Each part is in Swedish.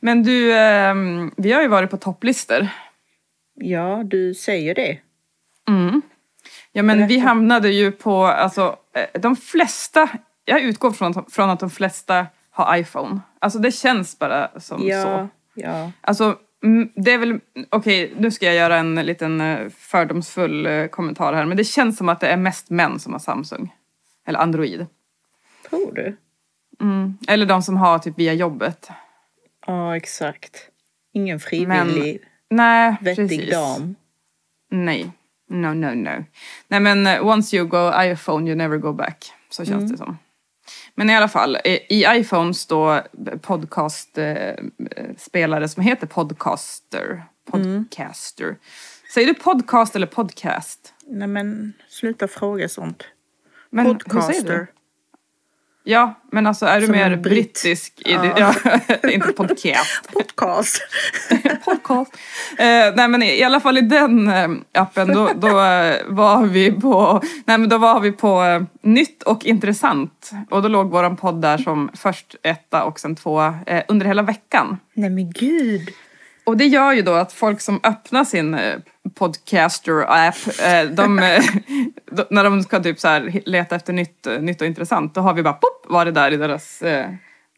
Men du, ehm, vi har ju varit på topplistor. Ja, du säger det. Mm. Ja men vi hamnade ju på, alltså eh, de flesta, jag utgår från, från att de flesta har iPhone. Alltså det känns bara som Ja, så. ja. Alltså det är väl, okej nu ska jag göra en liten eh, fördomsfull eh, kommentar här men det känns som att det är mest män som har Samsung. Eller Android. Tror du? Mm. Eller de som har typ via jobbet. Ja, exakt. Ingen frivillig, Nej, vettig precis. dam. Nej. No, no, no. Nej men eh, once you go iPhone you never go back. Så känns Mm. det som. Men i alla fall, eh, i iPhones då podcastspelare som heter Podcaster. Mm. Podcaster. Säger du podcast eller podcast? Nej men sluta fråga sånt. Men Podcaster. Ja, men alltså är du Som mer brittisk? I det, ja, inte podcast. Podcast. podcast. Eh, nej men i, i alla fall i den eh, appen då, då eh, var vi på, nej men då var vi på eh, nytt och intressant. Och då låg våran podd där som först etta och sen tvåa eh, under hela veckan. Nej men gud. Och det gör ju då att folk som öppnar sin eh, podcaster-app, eh, eh, när de ska typ så här leta efter nytt, eh, nytt och intressant, då har vi bara pop, var det där i deras eh,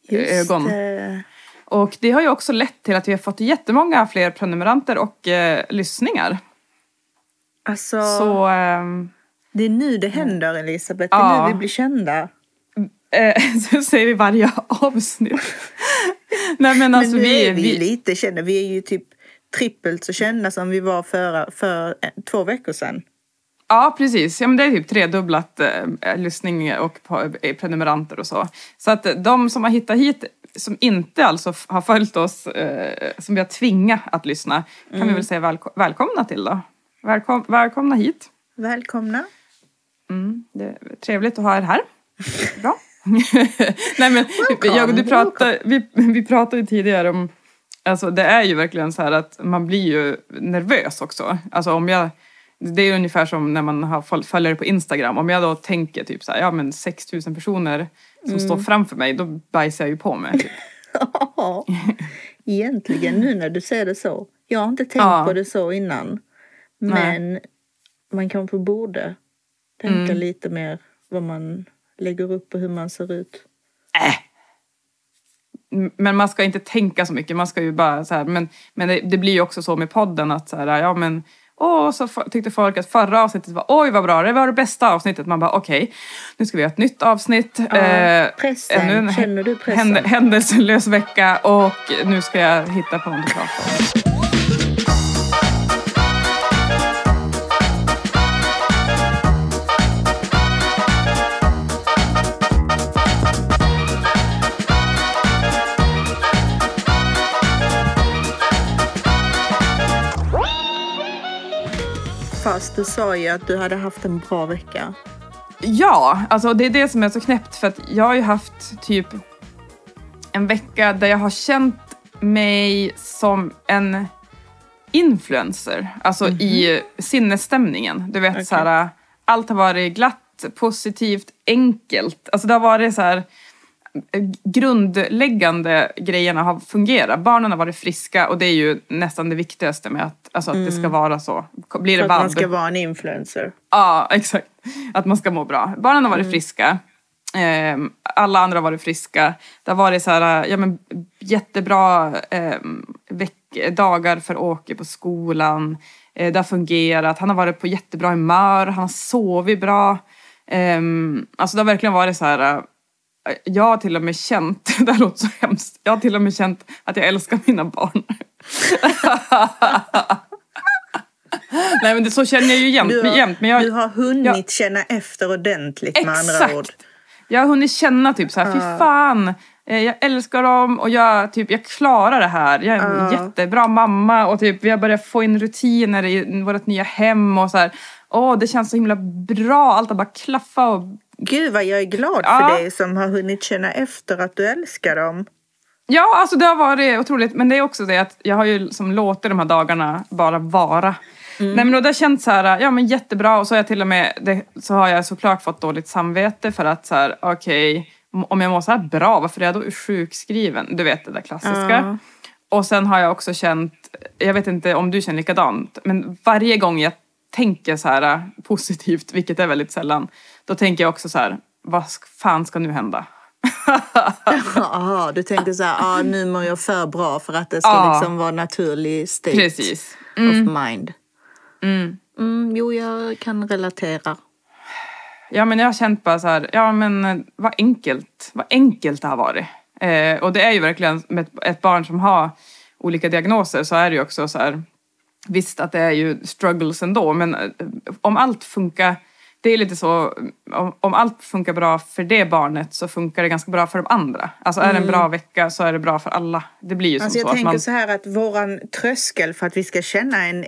Just ögon. det. Och det har ju också lett till att vi har fått jättemånga fler prenumeranter och eh, lyssningar. Alltså, Så ehm, det är nu det händer Elisabeth. Det är Ja. nu vi blir kända. eh, så säger vi varje avsnitt. Nej men alltså men nu vi, är vi, vi, lite kända. Vi är ju typ trippelt så kända som vi var för, för eh, två veckor sedan. Ja precis, ja, men det är typ tredubblat eh, lyssning och på, eh, prenumeranter och så. Så att eh, de som har hittat hit, som inte alltså har följt oss, eh, som vi har tvingat att lyssna, kan Mm. vi väl säga välko- välkomna till då. Välkom, välkomna hit. Välkomna. Mm, det är trevligt att ha er här. Bra. Nej men jag, du pratar, vi, vi pratade tidigare om, alltså det är ju verkligen så här att man blir ju nervös också. Alltså om jag, det är ungefär som när man har föl- följare på Instagram. Om jag då tänker typ så här, ja men 6000 personer som står framför mig, då bajsar jag ju på mig. Typ. Ja, egentligen nu när du säger det så. Jag har inte tänkt Ja. på det så innan. Men man kanske borde tänka Mm. lite mer vad man lägger upp och hur man ser ut. Äh. Men man ska inte tänka så mycket, man ska ju bara så här, men, men det, det blir ju också så med podden att så här, ja men Åh, så tyckte folk att förra avsnittet var oj vad bra, det var det bästa avsnittet. Man bara okej, nu ska vi ha ett nytt avsnitt. Ja, pressen. ännu en Känner du pressen? händ- händelselös vecka och nu ska jag hitta på något att Fast du sa ju att du hade haft en bra vecka. Ja, alltså det är det som är så knäppt för att jag har ju haft typ en vecka där jag har känt mig som en influencer. Alltså i sinnesstämningen. Du vet Okej. så här, allt har varit glatt, positivt, enkelt. Alltså det har varit så här grundläggande grejerna har fungerat. Barnen har varit friska och det är ju nästan det viktigaste med att, alltså att det ska vara så. Blir För det att man ska vara en influencer. Ja, exakt. Att man ska må bra. Barnen har varit friska. Ehm, alla andra har varit friska. Det har varit så här, ja, men, jättebra veck- dagar för Åke på skolan. Eh, det har fungerat. Han har varit på jättebra humör. Han har sovit bra. Ehm, alltså det har verkligen varit så här... Jag har till och med känt, det här låter så hemskt, jag har till och med känt att jag älskar mina barn. Nej men det, så känner jag ju jämt. Du har, jämt men jag, du har hunnit känna efter ordentligt med andra ord. Exakt! Jag har hunnit känna typ så här, fy fan, eh, jag älskar dem och jag, typ, jag klarar det här. Jag är en Ja. jättebra mamma och typ, vi har börjat få in rutiner i vårt nya hem och så här. Åh, det känns så himla bra, allt har bara klaffa och Gud vad jag är glad Ja. för dig som har hunnit känna efter att du älskar dem. Ja, alltså det har varit otroligt. Men det är också det att jag har ju som låtit de här dagarna bara vara. Nej men då har det känts så här, ja men jättebra och så har jag till och med, det, så har jag såklart fått dåligt samvete för att så här, okej, om jag mår så här bra, varför är jag då sjukskriven? Du vet det där klassiska. Ja. och sen har jag också känt, jag vet inte om du känner likadant, men varje gång jag tänker så här äh, positivt, vilket är väldigt sällan, då tänker jag också så här, vad fan ska nu hända? Aha, du tänker så här, ah, nu mår jag för bra för att det ska Ja. liksom vara naturlig state Precis. of mind. Mm. Mm, jo, jag kan relatera. Ja men jag har känt bara så här, ja men eh, vad enkelt, vad enkelt det har varit. Eh, och det är ju verkligen med ett, ett barn som har olika diagnoser så är det ju också så här, visst att det är ju struggles ändå men eh, om allt funkar, det är lite så, om, om allt funkar bra för det barnet så funkar det ganska bra för de andra. Alltså är det en bra vecka så är det bra för alla. Det blir ju som Alltså jag så att tänker man... så här att våran tröskel för att vi ska känna en,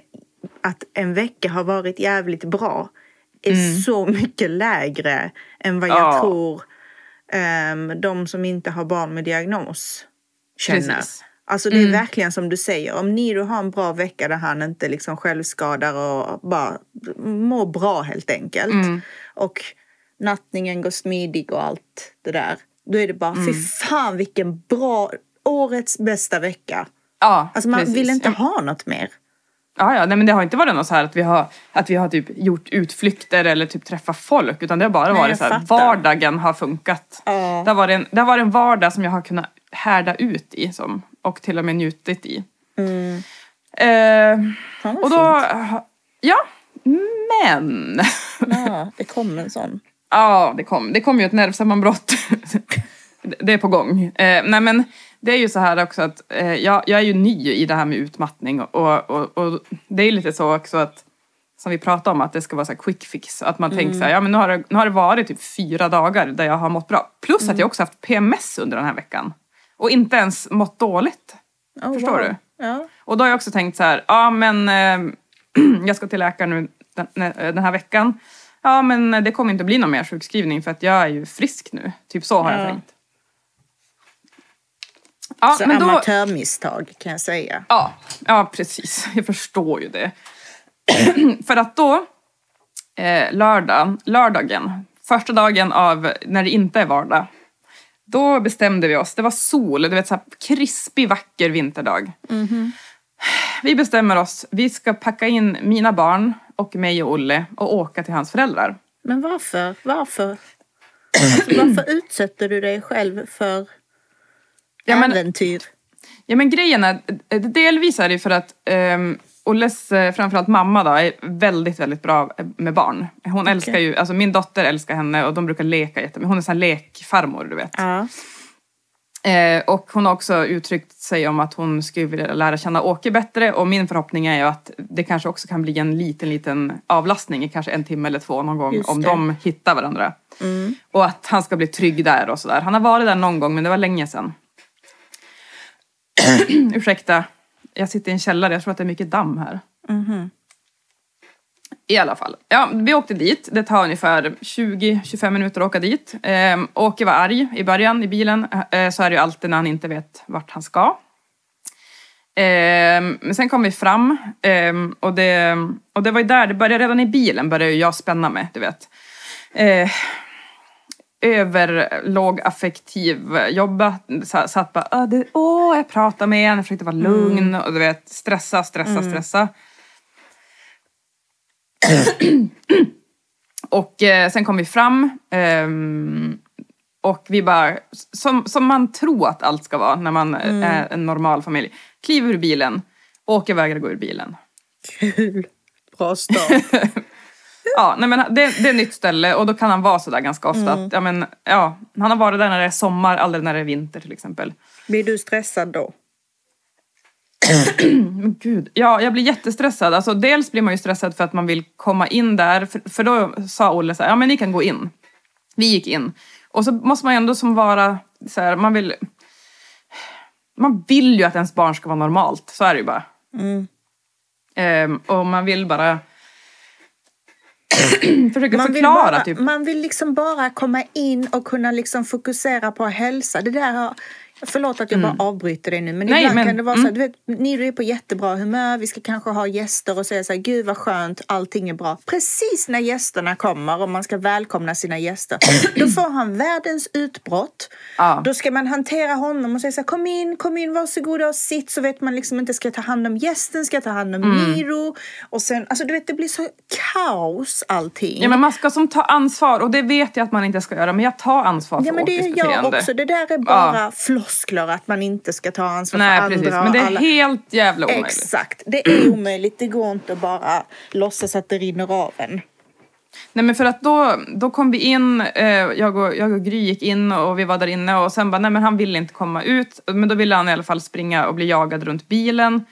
att en vecka har varit jävligt bra är så mycket lägre än vad jag Mm. Ja. tror ehm, de som inte har barn med diagnos känner. Precis. Alltså det är verkligen som du säger, om Nido har en bra vecka där han inte liksom självskadar och bara mår bra helt enkelt. Och nattningen går smidig och allt det där. Då är det bara, fy fan vilken bra, årets bästa vecka. Ja, Alltså man precis. vill inte ha något mer. Ja, ja, nej, men det har inte varit något så här att vi har, att vi har typ gjort utflykter eller typ träffat folk utan det har bara Nej, varit så här, vardagen har funkat. Ja. Det, har varit en, det har varit en vardag som jag har kunnat härda ut i som, och till och med njutit i. Eh, Fan vad och då, ja, men. Ja, det kom en sån. Ja, det kom, det kom ju ett nervsammanbrott. Det- är på gång. Eh, nej men det är ju så här också att eh, jag, jag är ju ny i det här med utmattning och, och, och det är lite så också att som vi pratade om att det ska vara så här quick fix. Att man tänker så här, ja men nu har, det, nu har det varit typ fyra dagar där jag har mått bra. Plus att jag också haft PMS under den här veckan. Och inte ens mått dåligt. Oh, Förstår wow. du? Ja. Och då har jag också tänkt så här, ja men eh, jag ska till läkaren nu den, den här veckan. Ja men det kommer inte bli någon mer sjukskrivning för att jag är ju frisk nu. Typ så har Ja. jag tänkt. Ja, Så men då, amatörmisstag kan jag säga. ja, ja, precis. Jag förstår ju det. för att då, eh, lördag, lördagen, första dagen av när det inte är vardag, då bestämde vi oss, det var sol, du vet så här krispig vacker vinterdag. Vi bestämmer oss, vi ska packa in mina barn och mig och Olle och åka till hans föräldrar. Men varför? Varför? Alltså, varför utsätter du dig själv för Ja, men- äventyr? Ja men grejen är, eh, delvis är det för att um, Olles, eh, framförallt mamma då, är väldigt, väldigt bra med barn. Hon älskar ju, alltså min dotter älskar henne och de brukar leka jättemycket. Hon är sån här lekfarmor, du vet. Ja. Eh, och hon har också uttryckt sig om att hon skulle vilja lära känna Åke bättre och min förhoppning är ju att det kanske också kan bli en liten, liten avlastning i kanske en timme eller två någon gång Just om det. de hittar varandra. Och att han ska bli trygg där och sådär. Han har varit där någon gång men det var länge sedan. Ursäkta, jag sitter i en källare, jag tror att det är mycket damm här. I alla fall. Ja, vi åkte dit. Det tar ungefär 20-25 minuter att åka dit. Ehm, Åke var arg i början i bilen. Eh, så är det ju alltid när han inte vet vart han ska. Ehm, men sen kom vi fram ehm, och, det, och det var ju där, det började redan i bilen började jag spänna mig, du vet. Eh, överlåg affektiv jobba, så- satt bara "Ah, det, åh, jag pratar med en, jag försökte vara lugn och du vet stressa, stressa, stressa. och eh, sen kom vi fram ehm, och vi bara, som, som man tror att allt ska vara när man är en normal familj. Kliv ur bilen, Åke vägrar gå ur bilen. Kul. Bra start. Ja, nej men det, det är ett nytt ställe och då kan han vara sådär ganska ofta. Att, ja, men, ja, han har varit där när det är sommar, aldrig när det är vinter till exempel. Blir du stressad då? Men gud, ja, jag blir jättestressad. Alltså, dels blir man ju stressad för att man vill komma in där. För, för då sa Olle så här, ja men ni kan gå in. Vi gick in. Och så måste man ju ändå som vara så här, man vill... Man vill ju att ens barn ska vara normalt, så är det ju bara. Ehm, och man vill bara försöka Man vill, förklara bara, typ. man vill liksom bara komma in och kunna liksom fokusera på hälsa. Det där har, Förlåt att jag bara avbryter dig nu men Mm. Nej, ibland men- kan det vara så att du vet, ni är på jättebra humör, vi ska kanske ha gäster och säga så här, gud vad skönt, allting är bra. Precis när gästerna kommer och man ska välkomna sina gäster, då får han världens utbrott. Ja. Då ska man hantera honom och säga så här, kom in, kom in, varsågoda och sitt. Så vet man liksom inte, ska jag ta hand om gästen, ska jag ta hand om Mm. Niro? Och sen, alltså du vet, det blir så kaos allting. Ja men man ska som ta ansvar och det vet jag att man inte ska göra men jag tar ansvar för Ja men det Åkes är jag beteende. också. Det där är bara floskler att man inte ska ta ansvar Nej för andra. precis men det är alla. helt jävla omöjligt. Exakt. Det är omöjligt. Det går inte att bara låtsas att det rinner av en. Nej men för att då, då kom vi in, eh, jag, och, jag och Gry gick in och vi var där inne och sen bara nej men han ville inte komma ut. Men då ville han i alla fall springa och bli jagad runt bilen.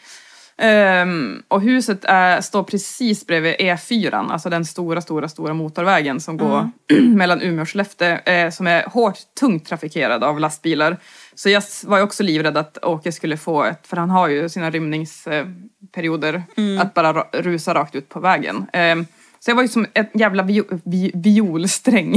Ehm, och huset är, står precis bredvid E4, alltså den stora, stora, stora motorvägen som går mellan Umeå och Skellefteå, eh, som är hårt tungt trafikerad av lastbilar. Så jag var ju också livrädd att Åke skulle få ett, för han har ju sina rymningsperioder, att bara ra- rusa rakt ut på vägen. Ehm, så jag var ju som ett jävla vio, vi, violsträng.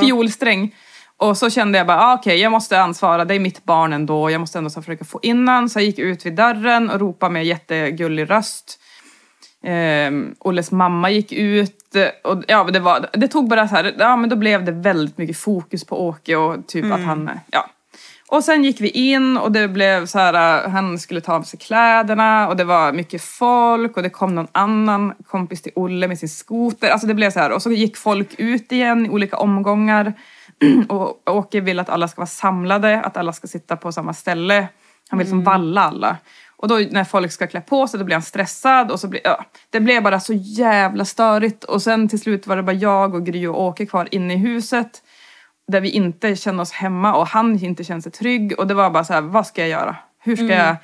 Fiolsträng. Och så kände jag bara, ah, okej jag måste ansvara, det är mitt barn ändå, jag måste ändå så försöka få in han. Så jag gick ut vid dörren och ropade med jättegullig röst. Um, Olles mamma gick ut och ja, det, var, det tog bara så här, ja men då blev det väldigt mycket fokus på Åke och typ att han, ja. Och sen gick vi in och det blev så här, äh, han skulle ta av sig kläderna och det var mycket folk och det kom någon annan kompis till Olle med sin skoter. Alltså det blev så här och så gick folk ut igen i olika omgångar. och Åke vill att alla ska vara samlade, att alla ska sitta på samma ställe. Han vill som valla alla. Och då när folk ska klä på sig då blir han stressad och så blir, ja, det blev bara så jävla störigt. Och sen till slut var det bara jag och Gry och Åke kvar inne i huset. Där vi inte kände oss hemma och han inte kände sig trygg. Och det var bara så här, vad ska jag göra? Hur ska jag...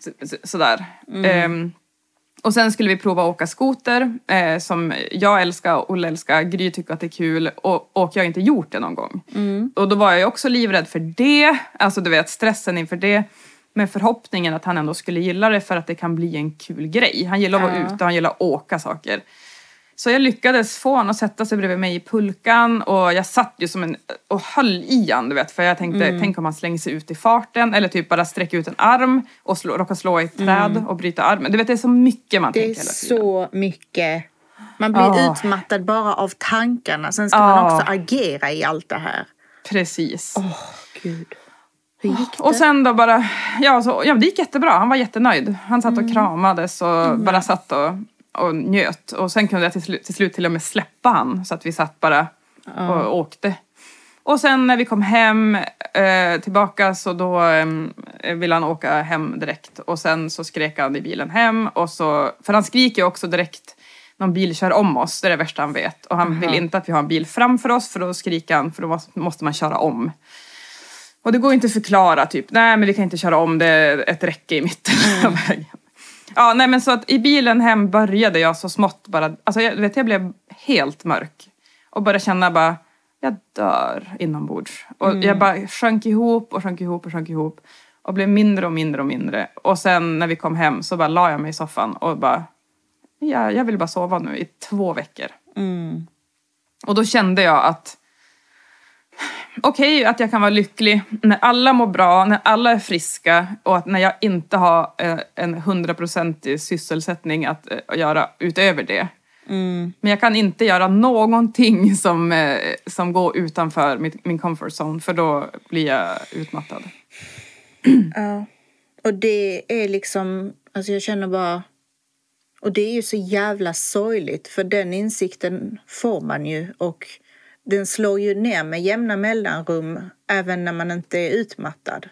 så, så, sådär. Ehm, och sen skulle vi prova att åka skoter som som jag älskar och Olle älskar. Gry tycker att det är kul och, och jag har inte gjort det någon gång. Och då var jag också livrädd för det. Alltså du vet stressen inför det. Med förhoppningen att han ändå skulle gilla det för att det kan bli en kul grej. Han gillar att vara Ja. ute och han gillar att åka saker. Så jag lyckades få honom att sätta sig bredvid mig i pulkan och jag satt ju som en och höll i han, du vet. För jag tänkte, tänk om han slänger sig ut i farten eller typ bara sträcker ut en arm och slå, råkar slå i ett träd och bryta armen. Du vet det är så mycket man Det är tänker hela tiden. så mycket. Man blir Ah. utmattad bara av tankarna. Sen ska Ah. man också agera i allt det här. Precis. Åh, gud. Hur gick det? Och sen då bara, ja, så, ja det gick jättebra. Han var jättenöjd. Han satt och kramades och bara satt och, och njöt. Och sen kunde jag till slut, till slut till och med släppa han så att vi satt bara och åkte. Och sen när vi kom hem eh, tillbaka så då eh, ville han åka hem direkt. Och sen så skrek han i bilen hem. Och så, för han skriker ju också direkt någon bil kör om oss. Det är det värsta han vet. Och han vill inte att vi har en bil framför oss för då skriker han för då måste man köra om. Och det går inte att förklara typ, nej men vi kan inte köra om, det är ett räcke i mitten av vägen. Ja, nej men så att i bilen hem började jag så smått bara, alltså jag, vet jag blev helt mörk. Och började känna bara, jag dör inombords. Och jag bara sjönk ihop och sjönk ihop och sjönk ihop. Och blev mindre och mindre och mindre. Och sen när vi kom hem så bara la jag mig i soffan och bara, ja, jag vill bara sova nu i två veckor. Mm. Och då kände jag att okej att jag kan vara lycklig när alla mår bra, när alla är friska och att när jag inte har eh, en hundraprocentig sysselsättning att eh, göra utöver det. Mm. Men jag kan inte göra någonting som, eh, som går utanför mitt, min comfort zone för då blir jag utmattad. Ja. Och det är liksom, alltså jag känner bara... Och det är ju så jävla sorgligt för den insikten får man ju och den slår ju ner med jämna mellanrum även när man inte är utmattad.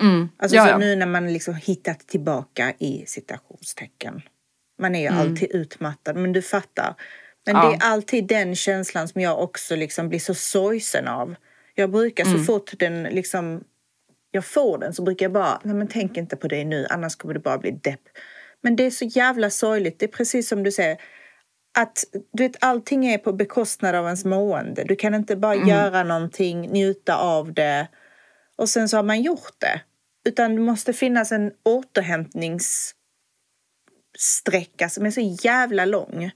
Mm. Alltså ja, så ja. nu när man liksom hittat tillbaka i citationstecken. Man är ju alltid utmattad men du fattar. Men Ja. det är alltid den känslan som jag också liksom blir så sorgsen av. Jag brukar så fort den liksom jag får den så brukar jag bara, nej men tänk inte på det nu annars kommer det bara bli depp. Men det är så jävla sorgligt. Det är precis som du säger. Att du vet, allting är på bekostnad av ens mående. Du kan inte bara göra någonting, njuta av det och sen så har man gjort det. Utan det måste finnas en återhämtningssträcka som är så jävla lång.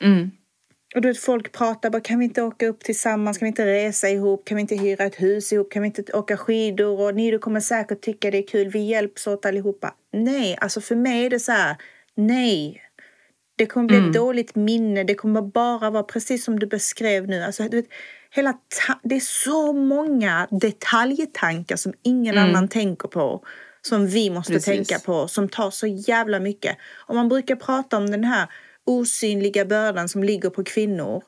Mm. Och du vet, folk pratar bara, kan vi inte åka upp tillsammans? Kan vi inte resa ihop? Kan vi inte hyra ett hus ihop? Kan vi inte åka skidor? Och ni du kommer säkert tycka det är kul. Vi hjälps åt allihopa. Nej, alltså för mig är det så här, nej. Det kommer bli ett dåligt minne. Det kommer bara vara precis som du beskrev nu. Alltså, du vet, hela det är så många detaljtankar som ingen annan tänker på. Som vi måste Precis. tänka på. Som tar så jävla mycket. Och man brukar prata om den här osynliga bördan som ligger på kvinnor.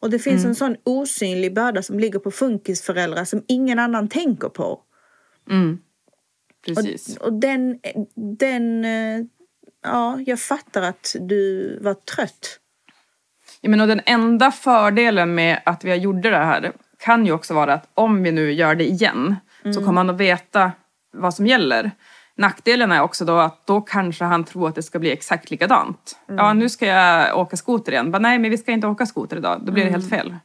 Och det finns en sån osynlig börda som ligger på funkisföräldrar som ingen annan tänker på. Mm. Precis. Och den, den, eh, ja, jag fattar att du var trött. Ja, men och den enda fördelen med att vi gjorde det här kan ju också vara att om vi nu gör det igen så kommer han att veta vad som gäller. Nackdelen är också då att då kanske han tror att det ska bli exakt likadant. Ja, nu ska jag åka skoter igen. Bara, nej, men vi ska inte åka skoter idag. Då blir det helt fel.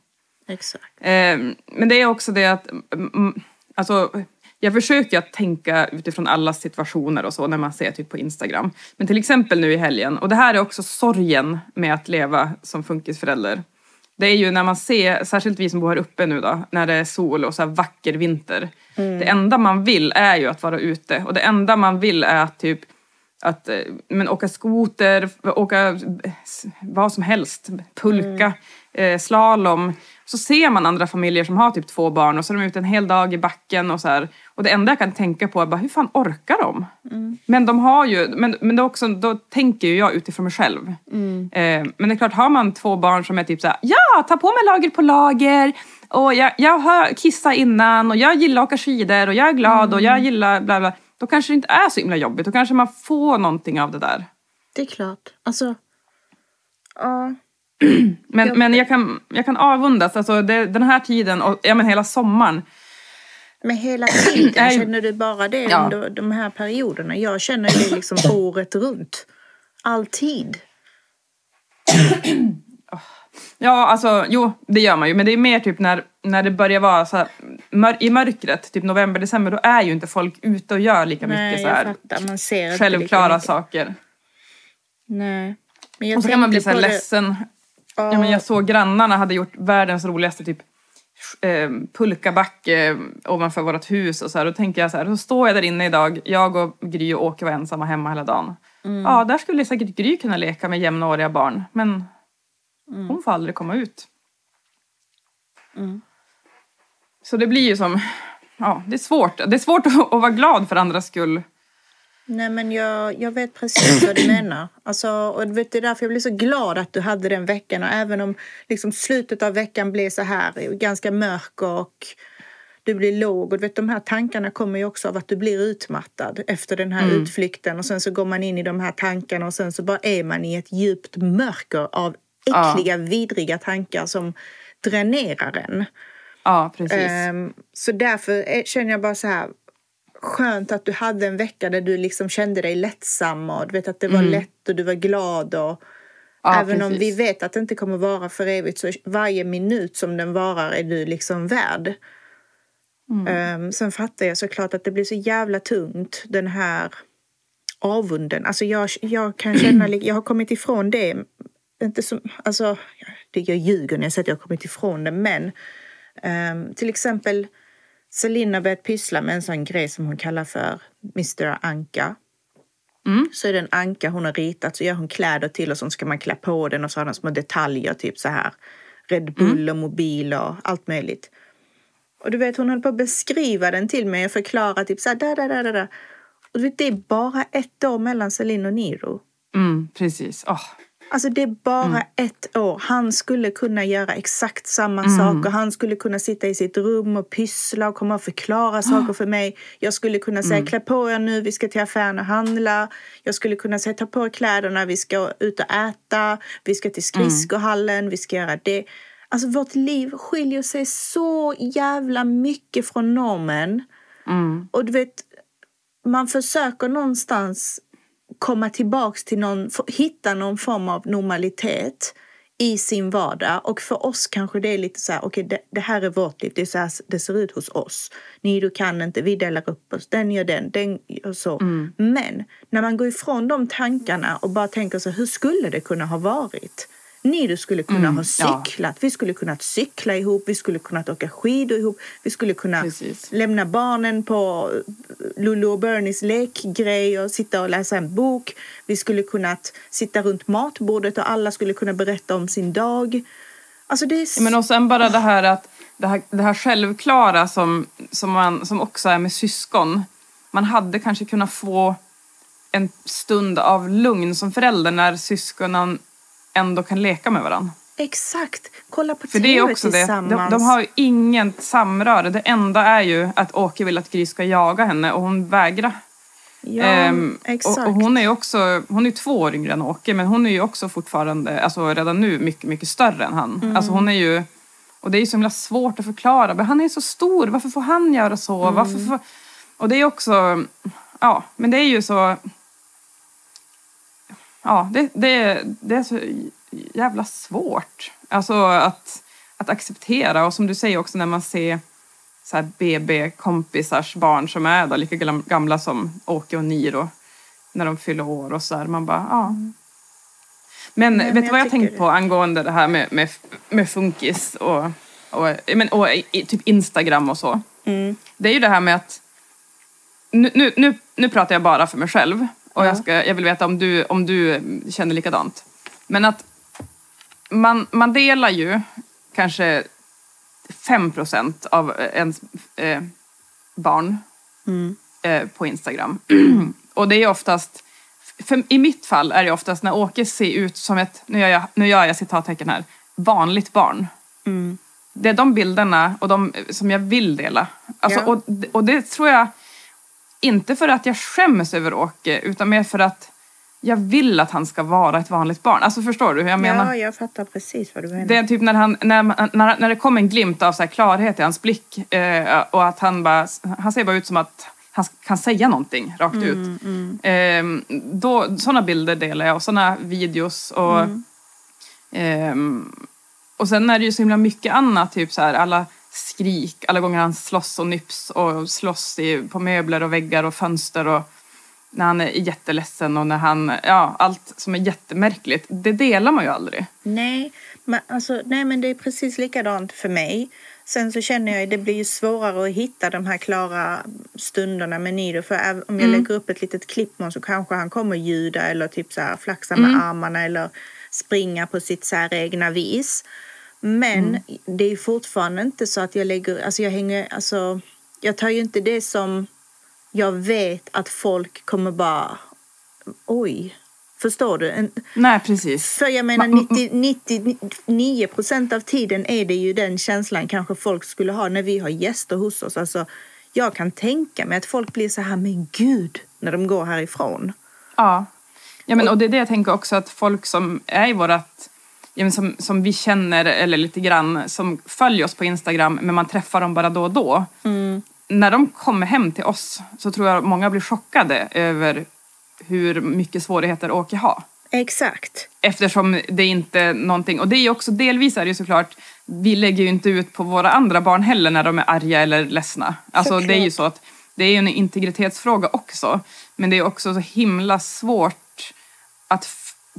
Exakt. Eh, men det är också det att, mm, alltså, jag försöker att tänka utifrån alla situationer och så när man ser typ på Instagram. Men till exempel nu i helgen, och det här är också sorgen med att leva som funkisförälder. Det är ju när man ser, särskilt vi som bor här uppe nu då, när det är sol och så vacker vinter. Det enda man vill är ju att vara ute och det enda man vill är att typ att eh, men åka skoter, åka vad som helst, pulka, eh, slalom. Så ser man andra familjer som har typ två barn och så är de ute en hel dag i backen och så här. Och det enda jag kan tänka på är bara hur fan orkar de? Men de har ju, men, men är också, då tänker ju jag utifrån mig själv. Eh, men det är klart, har man två barn som är typ så här, ja, ta på mig lager på lager. Och jag, jag har kissat innan och jag gillar att åka skidor och jag är glad och jag gillar bla bla. Då kanske det inte är så himla jobbigt. Då kanske man får någonting av det där. Det är klart. Alltså, ja. Men, men jag, kan, jag kan avundas, alltså det, den här tiden och ja, men hela sommaren. Men hela tiden, känner du bara det Ja. under de här perioderna? Jag känner det liksom året runt. Alltid. Ja, alltså jo, det gör man ju. Men det är mer typ när, när det börjar vara så här, mör, i mörkret, typ november, december, då är ju inte folk ute och gör lika Nej, mycket så här fattar. Man ser inte lika självklara mycket. saker. Nej. Och så kan man bli så här ledsen. Ja. Men jag såg grannarna hade gjort världens roligaste typ eh, pulkabacke ovanför vårt hus och så här. Då tänker jag så här, då står jag där inne idag, jag och Gry och Åke var ensamma hemma hela dagen. Mm. Ja, där skulle säkert Gry kunna leka med jämnåriga barn, men Mm. hon får aldrig komma ut. Så det blir ju som, ja, det är svårt. Det är svårt att, att vara glad för andras skull. Nej men jag, jag vet precis vad du menar. Alltså, och vet, det är därför jag blir så glad att du hade den veckan. Och även om liksom, slutet av veckan blev så här ganska mörk och du blir låg. Och vet, de här tankarna kommer ju också av att du blir utmattad efter den här utflykten. Och sen så går man in i de här tankarna och sen så bara är man i ett djupt mörker av Ja. äckliga, vidriga tankar som dränerar en. Ja, precis. Ehm, så därför är- känner jag bara så här skönt att du hade en vecka där du liksom kände dig lättsam och du vet att det var lätt och du var glad och Mm. Ja, även om precis. vi vet att det inte kommer vara för evigt så varje minut som den varar är du liksom värd. Mm. Ehm, sen fattar jag såklart att det blir så jävla tungt den här avunden. Alltså jag, jag kan känna, jag har kommit ifrån det. Inte som, alltså, det- jag ljuger när jag säger att jag har kommit ifrån det, men ehm, till exempel Celine har börjat pyssla med en sån grej som hon kallar för Mr Anka. Så är det en anka hon har ritat, så gör hon kläder till och så ska man klä på den och så har den små detaljer, typ så här Red Bull och mobil och allt möjligt. Och du vet, hon höll på att beskriva den till mig och förklara typ så här, där, där, där, där. Och du vet, det är bara ett år mellan Celine och Niro. Mm, precis. Åh. Alltså det är bara Mm. ett år. Han skulle kunna göra exakt samma Mm. sak och han skulle kunna sitta i sitt rum och pyssla och komma och förklara saker för mig. Jag skulle kunna säga Mm. klä på er nu, vi ska till affären och handla. Jag skulle kunna säga ta på er kläderna, vi ska ut och äta. Vi ska till Mm. skridskohallen, vi ska göra det. Alltså vårt liv skiljer sig så jävla mycket från normen. Mm. Och du vet, man försöker någonstans komma tillbaks till någon, hitta någon form av normalitet i sin vardag. Och för oss kanske det är lite så här, okej det, det här är vårt liv, det är så här det ser ut hos oss. Ni du kan inte, vi delar upp oss, den gör den, den gör så. Men när man går ifrån de tankarna och bara tänker så hur skulle det kunna ha varit? Nido skulle kunna Mm, ha ja. cyklat, vi skulle kunna cykla ihop, vi skulle kunna åka skidor ihop, vi skulle kunna Precis. lämna barnen på Lulu och Bernies lekgrej och sitta och läsa en bok. Vi skulle kunna sitta runt matbordet och alla skulle kunna berätta om sin dag. Alltså det är... Ja, Men och sen bara det här att det här, det här självklara som, som, man, som också är med syskon. Man hade kanske kunnat få en stund av lugn som förälder när syskonen ändå kan leka med varandra. Exakt! Kolla på För det är också det. De, de har ju inget samröre. Det enda är ju att Åke vill att Gry ska jaga henne och hon vägrar. Ja, Ehm, exakt. och, och hon är ju också, hon är två år yngre än Åke men hon är ju också fortfarande, alltså redan nu mycket, mycket större än han. Mm. Alltså hon är ju, och det är ju så himla svårt att förklara. Men han är så stor, varför får han göra så? Mm. Varför får, och det är också, ja, men det är ju så, ja, det, det, det är så jävla svårt. Alltså att, att acceptera och som du säger också när man ser så här BB-kompisars barn som är då lika gam- gamla som Åke och Niro när de fyller år och så här. Man bara, ja. Men Nej, men vet du jag vad jag tycker tänkt på angående det här med, med, med funkis och, och, men, och i typ Instagram och så? Mm. Det är ju det här med att nu, nu, nu, nu pratar jag bara för mig själv och jag, ska, jag vill veta om du, om du känner likadant. Men att man, man delar ju kanske 5 procent av ens eh, barn Mm. eh, på Instagram. och det är oftast, för i mitt fall är det oftast när Åke ser ut som ett, nu gör jag, nu gör jag citattecken här, vanligt barn. Mm. Det är de bilderna och de som jag vill dela. Alltså, Ja. och, och det tror jag, inte för att jag skäms över Åke, utan mer för att jag vill att han ska vara ett vanligt barn. Alltså förstår du hur jag menar? Ja, jag fattar precis vad du menar. Det är typ när, han, när, när, när det kommer en glimt av så här klarhet i hans blick eh, och att han bara, han ser bara ut som att han kan säga någonting rakt ut. Eh, då, sådana bilder delar jag och sådana videos och ehm, och sen är det ju så himla mycket annat, typ så här alla skrik, alla gånger han slåss och nyps och slåss i, på möbler och väggar och fönster och när han är jätteledsen och när han, ja allt som är jättemärkligt, det delar man ju aldrig. Nej, men, alltså, nej, men det är precis likadant för mig. Sen så känner jag att det blir ju svårare att hitta de här klara stunderna med Nido. För om jag lägger upp ett litet klipp så kanske han kommer ljuda eller typ så här flaxa med armarna eller springa på sitt så här egna vis. Men det är fortfarande inte så att jag lägger, alltså jag hänger, alltså jag tar ju inte det som jag vet att folk kommer bara, oj, förstår du? Nej, precis. för jag menar Ma- 90, 99 procent av tiden är det ju den känslan kanske folk skulle ha när vi har gäster hos oss. Alltså, jag kan tänka mig att folk blir så här, men gud, när de går härifrån. Ja. ja men, och det är det jag tänker också att folk som är i vårat ja, men som, som vi känner eller lite grann som följer oss på Instagram men man träffar dem bara då och då. När de kommer hem till oss så tror jag många blir chockade över hur mycket svårigheter Åke har. Exakt. Eftersom det inte är någonting, och det är också delvis är det ju såklart, vi lägger ju inte ut på våra andra barn heller när de är arga eller ledsna. Alltså det är ju så att det är ju en integritetsfråga också. Men det är också så himla svårt att,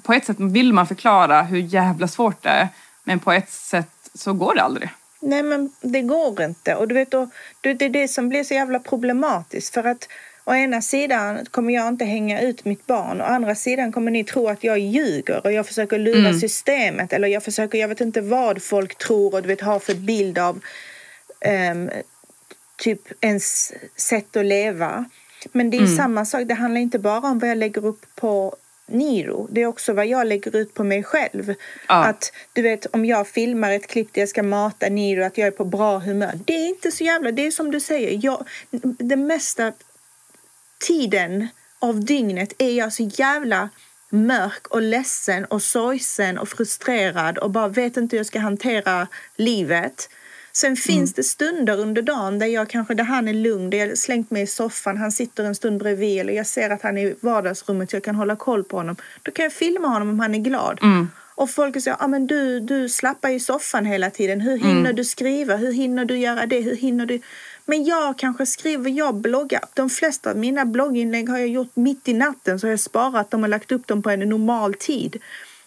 på ett sätt vill man förklara hur jävla svårt det är. Men på ett sätt så går det aldrig. Nej, men det går inte. Och du vet, och, det är det som blir så jävla problematiskt. För att å ena sidan kommer jag inte hänga ut mitt barn. Å andra sidan kommer ni tro att jag ljuger och jag försöker lura systemet. Eller jag försöker, jag vet inte vad folk tror och du vet, har för bild av ehm, typ ens sätt att leva. Men det är samma sak. Det handlar inte bara om vad jag lägger upp på Niro. Det är också vad jag lägger ut på mig själv. Ja. Att du vet om jag filmar ett klipp där jag ska mata Niro att jag är på bra humör. Det är inte så jävla, det är som du säger. Jag, det mesta tiden av dygnet är jag så jävla mörk och ledsen och sorgsen och frustrerad och bara vet inte hur jag ska hantera livet. Sen finns det stunder under dagen där jag kanske där han är lugn, där jag slängt mig i soffan, han sitter en stund bredvid eller jag ser att han är i vardagsrummet så jag kan hålla koll på honom. Då kan jag filma honom om han är glad. Och folk säger, ah, men du, du slappar i soffan hela tiden. Hur hinner du skriva? Hur hinner du göra det? Hur hinner du? Men jag kanske skriver, jag bloggar. De flesta av mina blogginlägg har jag gjort mitt i natten så har jag sparat dem och lagt upp dem på en normal tid.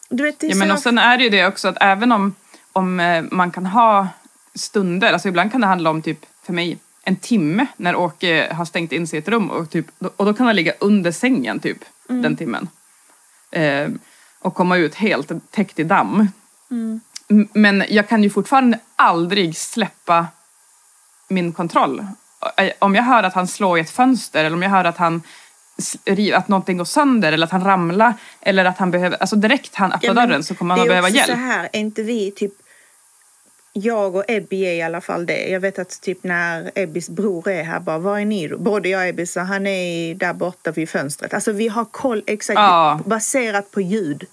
Du vet, det är Ja, men och sen är det ju det också att även om, om eh, man kan ha stunder, alltså ibland kan det handla om typ för mig en timme när Åke har stängt in sig i ett rum och, typ, och då kan han ligga under sängen typ den timmen. Eh, och komma ut helt täckt i damm. M- Men jag kan ju fortfarande aldrig släppa min kontroll. Om jag hör att han slår i ett fönster eller om jag hör att han att någonting går sönder eller att han ramlar eller att han behöver, alltså direkt han öppnar Ja, dörren så kommer han att det är behöva också hjälp. så här, är inte vi typ... Jag och Ebby är i alla fall det. Jag vet att typ när Ebbys bror är här, bara var är ni? Både jag och Ebby, så han är där borta vid fönstret. Alltså vi har koll exakt Ja. baserat på ljud.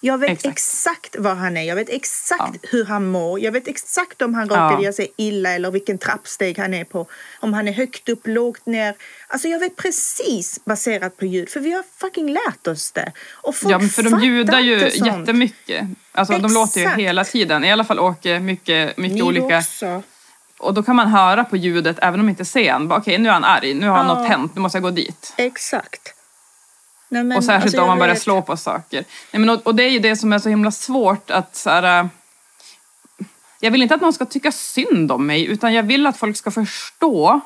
Jag vet Exakt. exakt. var han är, jag vet exakt Ja. hur han mår. Jag vet exakt om han råkade Ja. göra sig illa eller vilken trappsteg han är på. Om han är högt upp, lågt ner. Alltså jag vet precis baserat på ljud, för vi har fucking lärt oss det. Och folk Ja, för de ljudar ju jättemycket. Alltså de låter ju Exakt. hela tiden. I alla fall Åke mycket, mycket Ni olika. också. Och då kan man höra på ljudet även om inte ser han. Okej, nu är han arg. Nu har Ja. något hänt. Nu måste jag gå dit. Exakt. Nej, men, och särskilt alltså, om man börjar vet- slå på saker. Nej, men, och, och det är ju det som är så himla svårt att så här, äh, Jag vill inte att någon ska tycka synd om mig utan jag vill att folk ska förstå.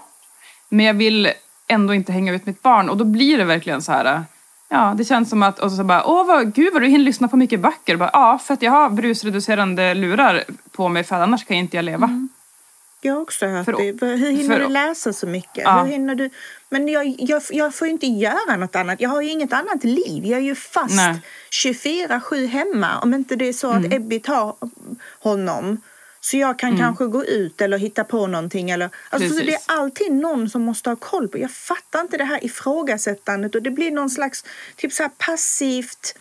Men jag vill ändå inte hänga ut mitt barn och då blir det verkligen så här. äh, Ja, det känns som att, och så bara, åh vad, gud vad du hinner lyssna på mycket böcker. Bara, ja, för att jag har brusreducerande lurar på mig för annars kan jag inte jag leva. Jag har också hört det. Hur hinner du läsa så mycket? Ja. Hur hinner du... Men jag, jag, jag får ju inte göra något annat. Jag har ju inget annat liv. Jag är ju fast Nej. Mm. 24-7 hemma. Om inte det är så att Ebby tar honom. Så jag kan kanske gå ut eller hitta på någonting. Eller, alltså, så det är alltid någon som måste ha koll på. Jag fattar inte det här ifrågasättandet. Och det blir någon slags typ så här passivt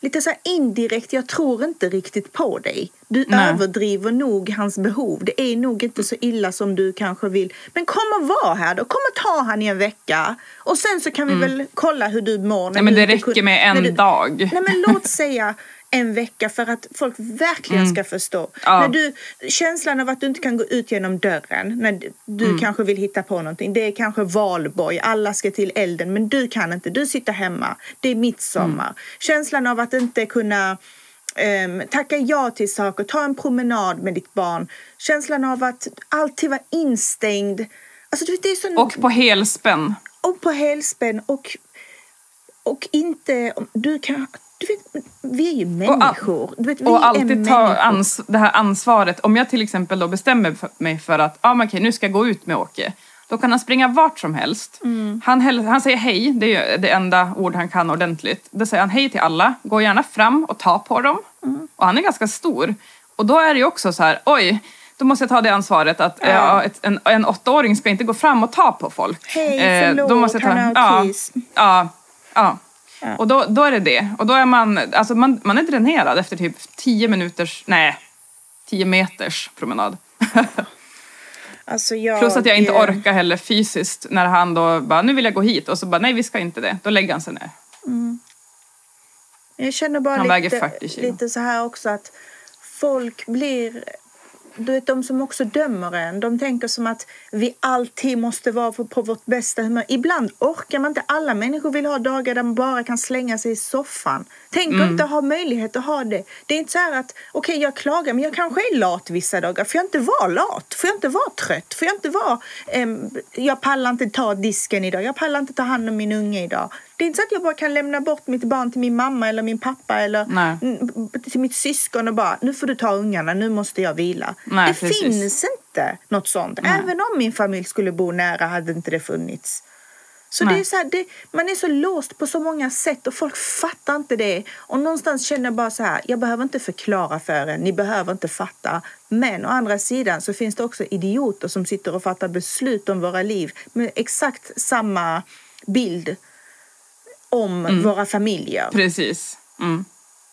lite så här indirekt, jag tror inte riktigt på dig. Du Nej. överdriver nog hans behov. Det är nog inte så illa som du kanske vill. Men kom och var här då. Kom och ta han i en vecka. Och sen så kan vi väl kolla hur du mår. Mm. Nej, men det räcker med en du- dag. Nej men låt säga en vecka för att folk verkligen ska förstå. Mm. Ja. När du, känslan av att du inte kan gå ut genom dörren när du- Mm. kanske vill hitta på någonting. Det är kanske valborg, alla ska till elden men du kan inte, du sitter hemma. Det är midsommar. Mm. Känslan av att inte kunna ehm, tacka ja till saker, ta en promenad med ditt barn. Känslan av att alltid vara instängd. Alltså det är så Och på helspänn. och på helspänn och, och inte... Du kan... Du vet, vi är ju människor. Du vet, vi Och alltid ta ans det här ansvaret. Om jag till exempel då bestämmer för mig för att ah, men okej, nu ska jag gå ut med Åke. Då kan han springa vart som helst. Mm. Han, han säger hej, det är det enda ord han kan ordentligt. Då säger han hej till alla, gå gärna fram och ta på dem. Mm. Och han är ganska stor. Och då är det ju också så här, oj, då måste jag ta det ansvaret att Ja. ja, ett, en, en åttaåring ska inte gå fram och ta på folk. Hej, Eh, förlåt, då måste jag ta, han har ja, ja, ja. Ja. Och då, då är det det. Och då är man, alltså man, man är dränerad efter typ 10 minuters, nej, 10 meters promenad. Alltså jag, Plus att jag inte orkar heller fysiskt när han då bara, nu vill jag gå hit och så bara, nej vi ska inte det. Då lägger han sig ner. Jag känner bara Han lite, 40 kilo. lite så här också att folk blir... Du vet, de som också dömer en, de tänker som att vi alltid måste vara på, vårt bästa humör. Ibland orkar man inte. Alla människor vill ha dagar där man bara kan slänga sig i soffan. Tänk Mm. att inte ha möjlighet att ha det. Det är inte så här att, okej jag klagar men jag kanske är lat vissa dagar. Får jag inte vara lat? Får jag inte vara trött? Får jag inte vara, ehm, jag pallar inte ta disken idag. Jag pallar inte ta hand om min unge idag. Det är inte så att jag bara kan lämna bort mitt barn till min mamma eller min pappa eller Nej. till mitt syskon och bara nu får du ta ungarna, nu måste jag vila. Nej, det precis. finns inte något sånt. Nej. Även om min familj skulle bo nära hade inte det funnits. Så Nej. det är så här, det, man är så låst på så många sätt och folk fattar inte det. Och någonstans känner jag bara så här, jag behöver inte förklara för er, ni behöver inte fatta. Men å andra sidan så finns det också idioter som sitter och fattar beslut om våra liv med exakt samma bild om Mm. våra familjer Precis. Mm.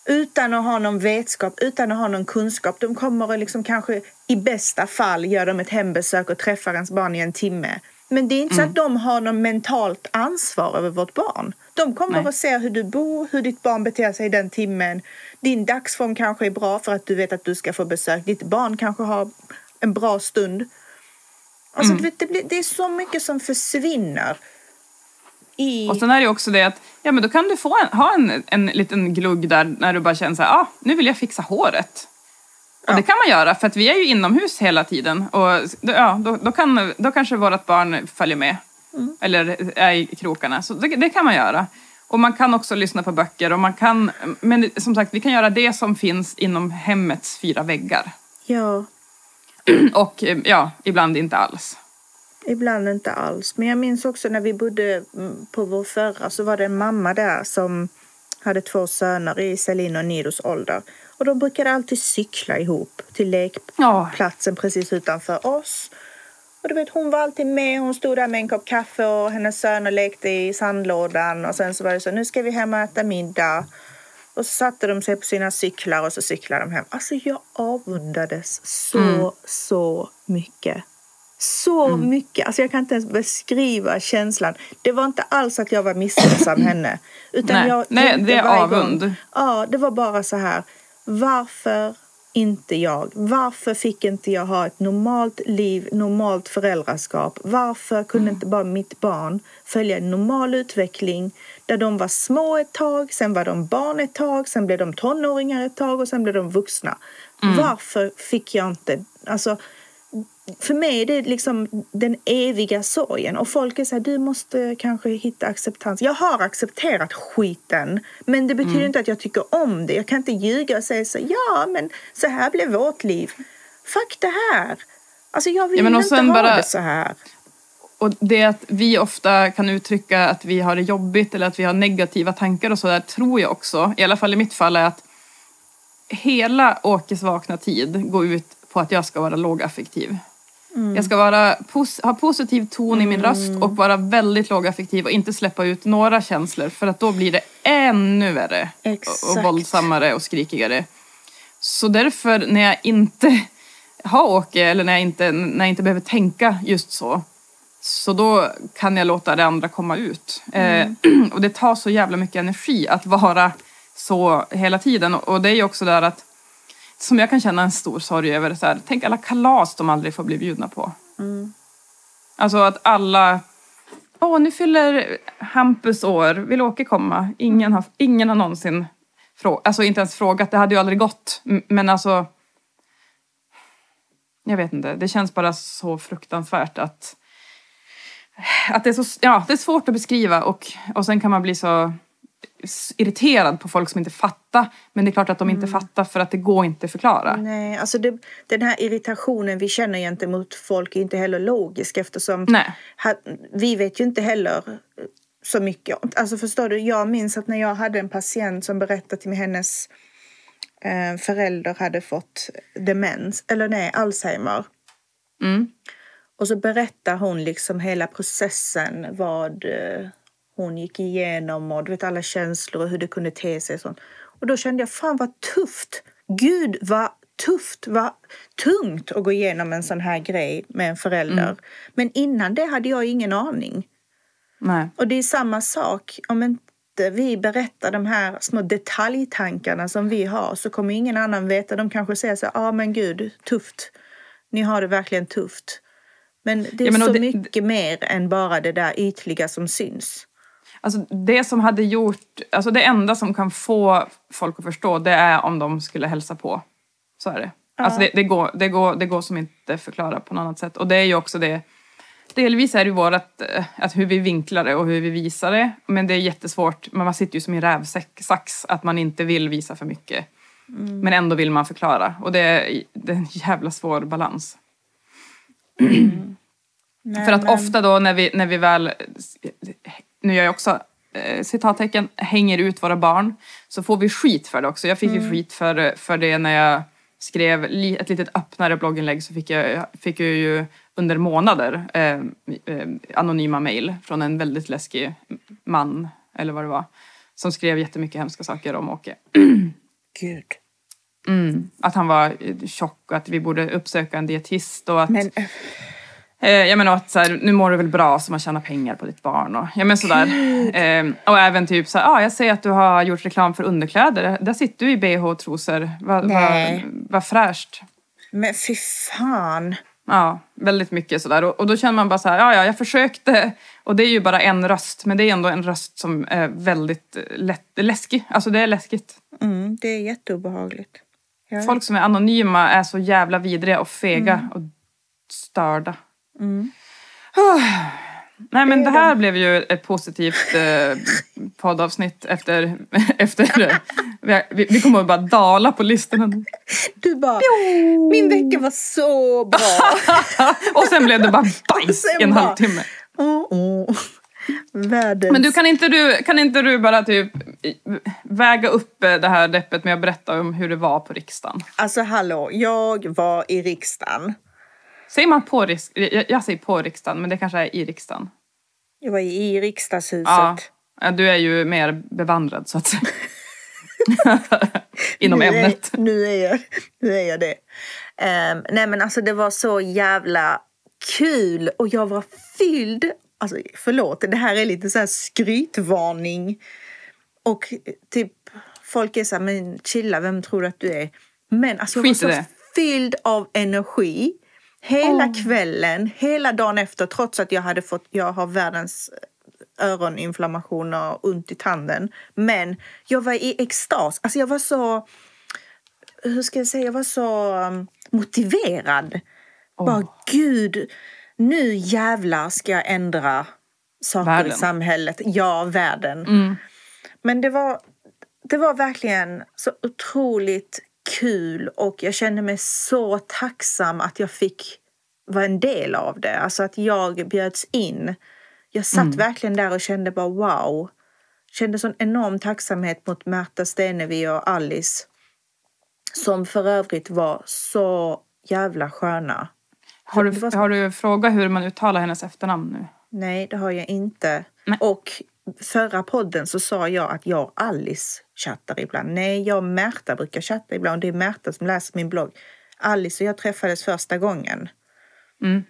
Utan att ha någon vetskap, utan att ha någon kunskap. De kommer och liksom kanske i bästa fall gör de ett hembesök och träffar ens barn i en timme. Men det är inte så att de har någon mentalt ansvar över vårt barn. De kommer Nej. och ser hur du bor, hur ditt barn beter sig i den timmen. Din dagsform kanske är bra för att du vet att du ska få besök. Ditt barn kanske har en bra stund. Alltså, vet, det, blir, det är så mycket som försvinner. I... Och sen är det också det att Ja, men då kan du få en, ha en, en liten glugg där när du bara känner så här, ah, nu vill jag fixa håret. Och Ja. det kan man göra för att vi är ju inomhus hela tiden och ja, då, då, kan, då kanske vårt barn följer med. Eller är i krokarna. Så det, det kan man göra. Och man kan också lyssna på böcker och man kan, men som sagt vi kan göra det som finns inom hemmets fyra väggar. Ja, Och ja, ibland inte alls. Ibland inte alls. Men jag minns också när vi bodde mm, på vår förra så var det en mamma där som hade två söner i Celine och Nidos ålder. Och de brukade alltid cykla ihop till lekplatsen precis utanför oss. Och du vet, hon var alltid med. Hon stod där med en kopp kaffe och hennes söner lekte i sandlådan. Och sen så var det så, nu ska vi hem och äta middag. Och så satte de sig på sina cyklar och så cyklade de hem. Alltså jag avundades så, så mycket. Så mycket. Alltså jag kan inte ens beskriva känslan. Det var inte alls att jag var misstänksam henne. Utan Nej. jag Nej, det är avund. Gång, ja, det var bara så här. Varför inte jag? Varför fick inte jag ha ett normalt liv, normalt föräldraskap? Varför kunde inte bara mitt barn följa en normal utveckling där de var små ett tag, sen var de barn ett tag, sen blev de tonåringar ett tag och sen blev de vuxna. Varför fick jag inte... Alltså, för mig är det liksom den eviga sorgen. Och folk är så här, du måste kanske hitta acceptans. Jag har accepterat skiten. Men det betyder inte att jag tycker om det. Jag kan inte ljuga och säga så ja men så här blev vårt liv. Fuck det här. Alltså jag vill Ja, inte ha bara- det så här. Och det att vi ofta kan uttrycka att vi har det jobbigt eller att vi har negativa tankar och sådär tror jag också, i alla fall i mitt fall, är att hela Åkes vakna tid går ut på att jag ska vara lågaffektiv. Jag ska vara pos- ha positiv ton i min röst och vara väldigt lågaffektiv och inte släppa ut några känslor för att då blir det ännu värre och, och Exakt. våldsammare och skrikigare. Så därför när jag inte har Åke eller när jag inte, när jag inte behöver tänka just så så då kan jag låta det andra komma ut. Eh, och det tar så jävla mycket energi att vara så hela tiden. Och det är ju också där att, som jag kan känna en stor sorg över, så här, tänk alla kalas de aldrig får bli bjudna på. Alltså att alla, åh nu fyller Hampus år, vill Åke komma? Ingen har, ingen har någonsin frågat, alltså inte ens frågat, det hade ju aldrig gått. Men alltså, jag vet inte, det känns bara så fruktansvärt att att det är, så, ja, det är svårt att beskriva och, och sen kan man bli så irriterad på folk som inte fattar. Men det är klart att de inte fattar för att det går inte att förklara. Nej, alltså det, den här irritationen vi känner gentemot folk är inte heller logisk eftersom Nej. ha, vi vet ju inte heller så mycket. Alltså förstår du, jag minns att när jag hade en patient som berättade till mig hennes eh, förälder hade fått demens, eller nej, Alzheimer. Mm. Och så berättar hon liksom hela processen, vad eh, hon gick igenom och du vet alla känslor och hur det kunde te sig. Och, sånt. och då kände jag, fan vad tufft! Gud vad tufft, vad tungt att gå igenom en sån här grej med en förälder. Men innan det hade jag ingen aning. Nej. Och det är samma sak, om inte vi berättar de här små detaljtankarna som vi har så kommer ingen annan veta. De kanske säger så ja ah, men gud, tufft. Ni har det verkligen tufft. Men det är Ja, men så det- mycket mer än bara det där ytliga som syns. Alltså det som hade gjort, alltså det enda som kan få folk att förstå det är om de skulle hälsa på. Så är det. Alltså det, det, går, det, går, det går som inte förklara på något annat sätt. Och det är ju också det, delvis är det ju vårat, eh, att hur vi vinklar det och hur vi visar det. Men det är jättesvårt, men man sitter ju som i rävsax, att man inte vill visa för mycket. Men ändå vill man förklara. Och det är, det är en jävla svår balans. Nej, För att men- ofta då när vi, när vi väl, nu gör jag också eh, citattecken, hänger ut våra barn så får vi skit för det också. Jag fick ju skit för, för det när jag skrev li, ett litet öppnare blogginlägg så fick jag, fick jag ju under månader eh, eh, anonyma mejl från en väldigt läskig man, eller vad det var, som skrev jättemycket hemska saker om Åke. Gud. Mm, att han var eh, tjock och att vi borde uppsöka en dietist och att Men eh, jag menar att så här, nu mår du väl bra så man tjänar pengar på ditt barn och ja men sådär. Eh, och även typ så här, ah, jag ser att du har gjort reklam för underkläder. Där sitter du i bh och trosor. Vad va, va fräscht. Men fy fan. Ja, väldigt mycket sådär. Och, och då känner man bara så här, ja, ja, jag försökte. Och det är ju bara en röst, men det är ändå en röst som är väldigt eh, lätt, läskig. Alltså det är läskigt. Mm, det är jätteobehagligt. Ja. Folk som är anonyma är så jävla vidriga och fega och störda. Mm. Nej men Det det är här blev ju ett positivt eh, poddavsnitt efter... efter vi, vi kommer att bara dala på listorna. Du bara, min vecka var så bra. Och sen blev det bara bajs i en bara- halvtimme. Oh, oh. Världens... Men du kan inte du, kan inte du bara typ väga upp eh, det här deppet med att berätta om hur det var på riksdagen? Alltså hallå, jag var i riksdagen. Säger man på riksdagen? Jag, säger på riksdagen, men det kanske är i riksdagen. Jag var i riksdagshuset. Ja. Du är ju mer bevandrad så att säga. Inom nu ämnet. Är, nu, är jag, nu är jag det. Ehm, nej men alltså det var så jävla kul och jag var fylld. Alltså förlåt, det här är lite så här skrytvarning. Och typ folk är så här, men chilla, vem tror du att du är? Men alltså jag var Skit i så det. fylld av energi. Hela Åh. kvällen, hela dagen efter, trots att jag hade fått, jag har världens öroninflammation och ont i tanden. Men jag var i extas. Alltså jag var så, hur ska jag säga, jag var så um, motiverad. Bara gud, nu jävlar ska jag ändra saker i Världen. samhället. Ja, världen. Mm. Men det var, det var verkligen så otroligt kul och jag kände mig så tacksam att jag fick vara en del av det. Alltså att jag bjöds in. Jag satt verkligen där och kände bara wow. Kände sån enorm tacksamhet mot Märta Stenevi och Alice. Som för övrigt var så jävla sköna. Har du, har du frågat hur man uttalar hennes efternamn nu? Nej, det har jag inte. Nej. Och förra podden så sa jag att jag och Alice chattar ibland. Nej, jag och Märta brukar chatta ibland. Det är Märta som läser min blogg. Alice och jag träffades första gången. Mm.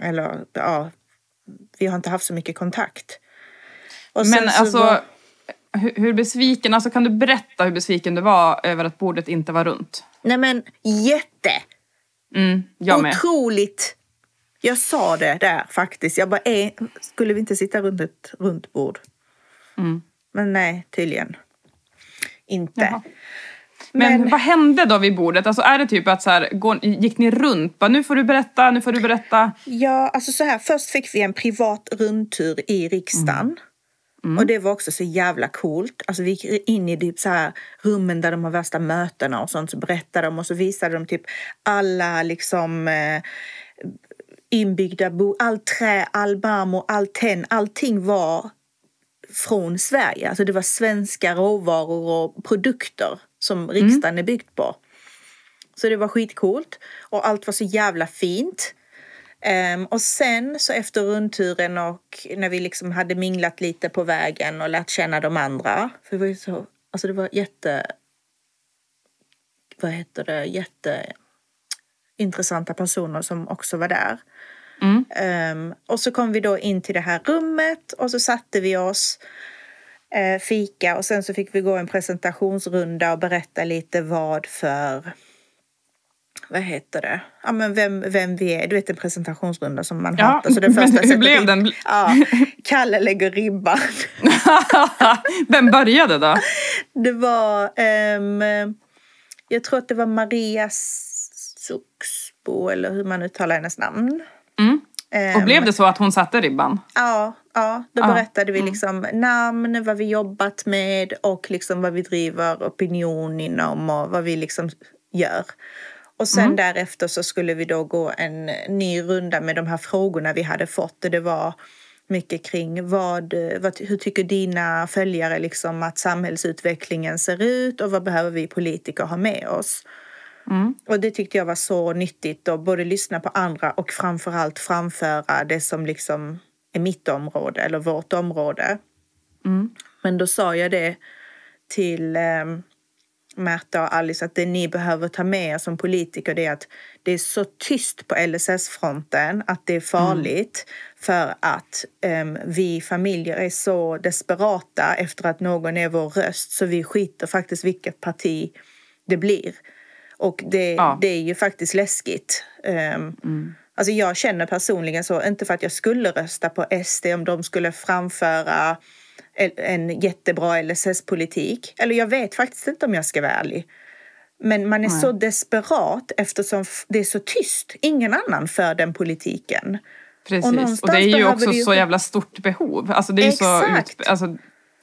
Eller ja, vi har inte haft så mycket kontakt. Och Men alltså, var- hur, hur besviken, alltså kan du berätta hur besviken du var över att bordet inte var runt? Nej men jätte! Mm, jag med. Otroligt! Jag sa det där faktiskt. Jag bara, eh, skulle vi inte sitta runt ett runt bord? Mm. Men nej, tydligen inte. Jaha. Men, Men- vad hände då vid bordet? Alltså är det typ att så här, gick ni runt? Bara, nu får du berätta, nu får du berätta. Ja, alltså så här. Först fick vi en privat rundtur i riksdagen. Och det var också så jävla coolt. Alltså vi gick in i typ så här rummen där de har värsta mötena och sånt. Så berättade de och så visade de typ alla liksom eh, inbyggda bo, all trä, all marmor, all tenn. Allting var från Sverige. Alltså det var svenska råvaror och produkter som riksdagen är byggt på. Så det var skitcoolt. Och allt var så jävla fint. Um, och sen så efter rundturen och när vi liksom hade minglat lite på vägen och lärt känna de andra. För det var ju så, alltså det var jätte, vad heter det, Jätteintressanta personer som också var där. Mm. Ehm, och så kom vi då in till det här rummet och så satte vi oss, eh, fika och sen så fick vi gå en presentationsrunda och berätta lite vad för vad heter det? Ja, men vem, vem vi är. Du vet en presentationsrunda som man Ja, hatar. Så men första hur sätter blev den? Ja, Kalle lägger ribban. Vem började då? Det var, ehm, jag tror att det var Maria Suxbo eller hur man uttalar hennes namn. Mm. Och Ehm, blev det så att hon satte ribban? Ja, ja då Ja, berättade vi liksom namn, vad vi jobbat med och liksom vad vi driver opinion inom och vad vi liksom gör. Och sen därefter så skulle vi då gå en ny runda med de här frågorna vi hade fått. Och det var mycket kring vad, vad, hur tycker dina följare liksom att samhällsutvecklingen ser ut och vad behöver vi politiker ha med oss? Mm. Och det tyckte jag var så nyttigt att både lyssna på andra och framförallt framföra det som liksom är mitt område eller vårt område. Mm. Men då sa jag det till eh, Märta och Alice att det ni behöver ta med er som politiker det är att det är så tyst på LSS-fronten att det är farligt för att em, vi familjer är så desperata efter att någon är vår röst så vi skiter faktiskt vilket parti det blir. Och det, Ja. det är ju faktiskt läskigt. Em, Alltså jag känner personligen så, inte för att jag skulle rösta på SD om de skulle framföra en jättebra LSS-politik. Eller jag vet faktiskt inte om jag ska vara ärlig. Men man är Nej. så desperat eftersom det är så tyst. Ingen annan för den politiken. Precis, och, och det är ju också ju... så jävla stort behov. Alltså det är Exakt. så alltså,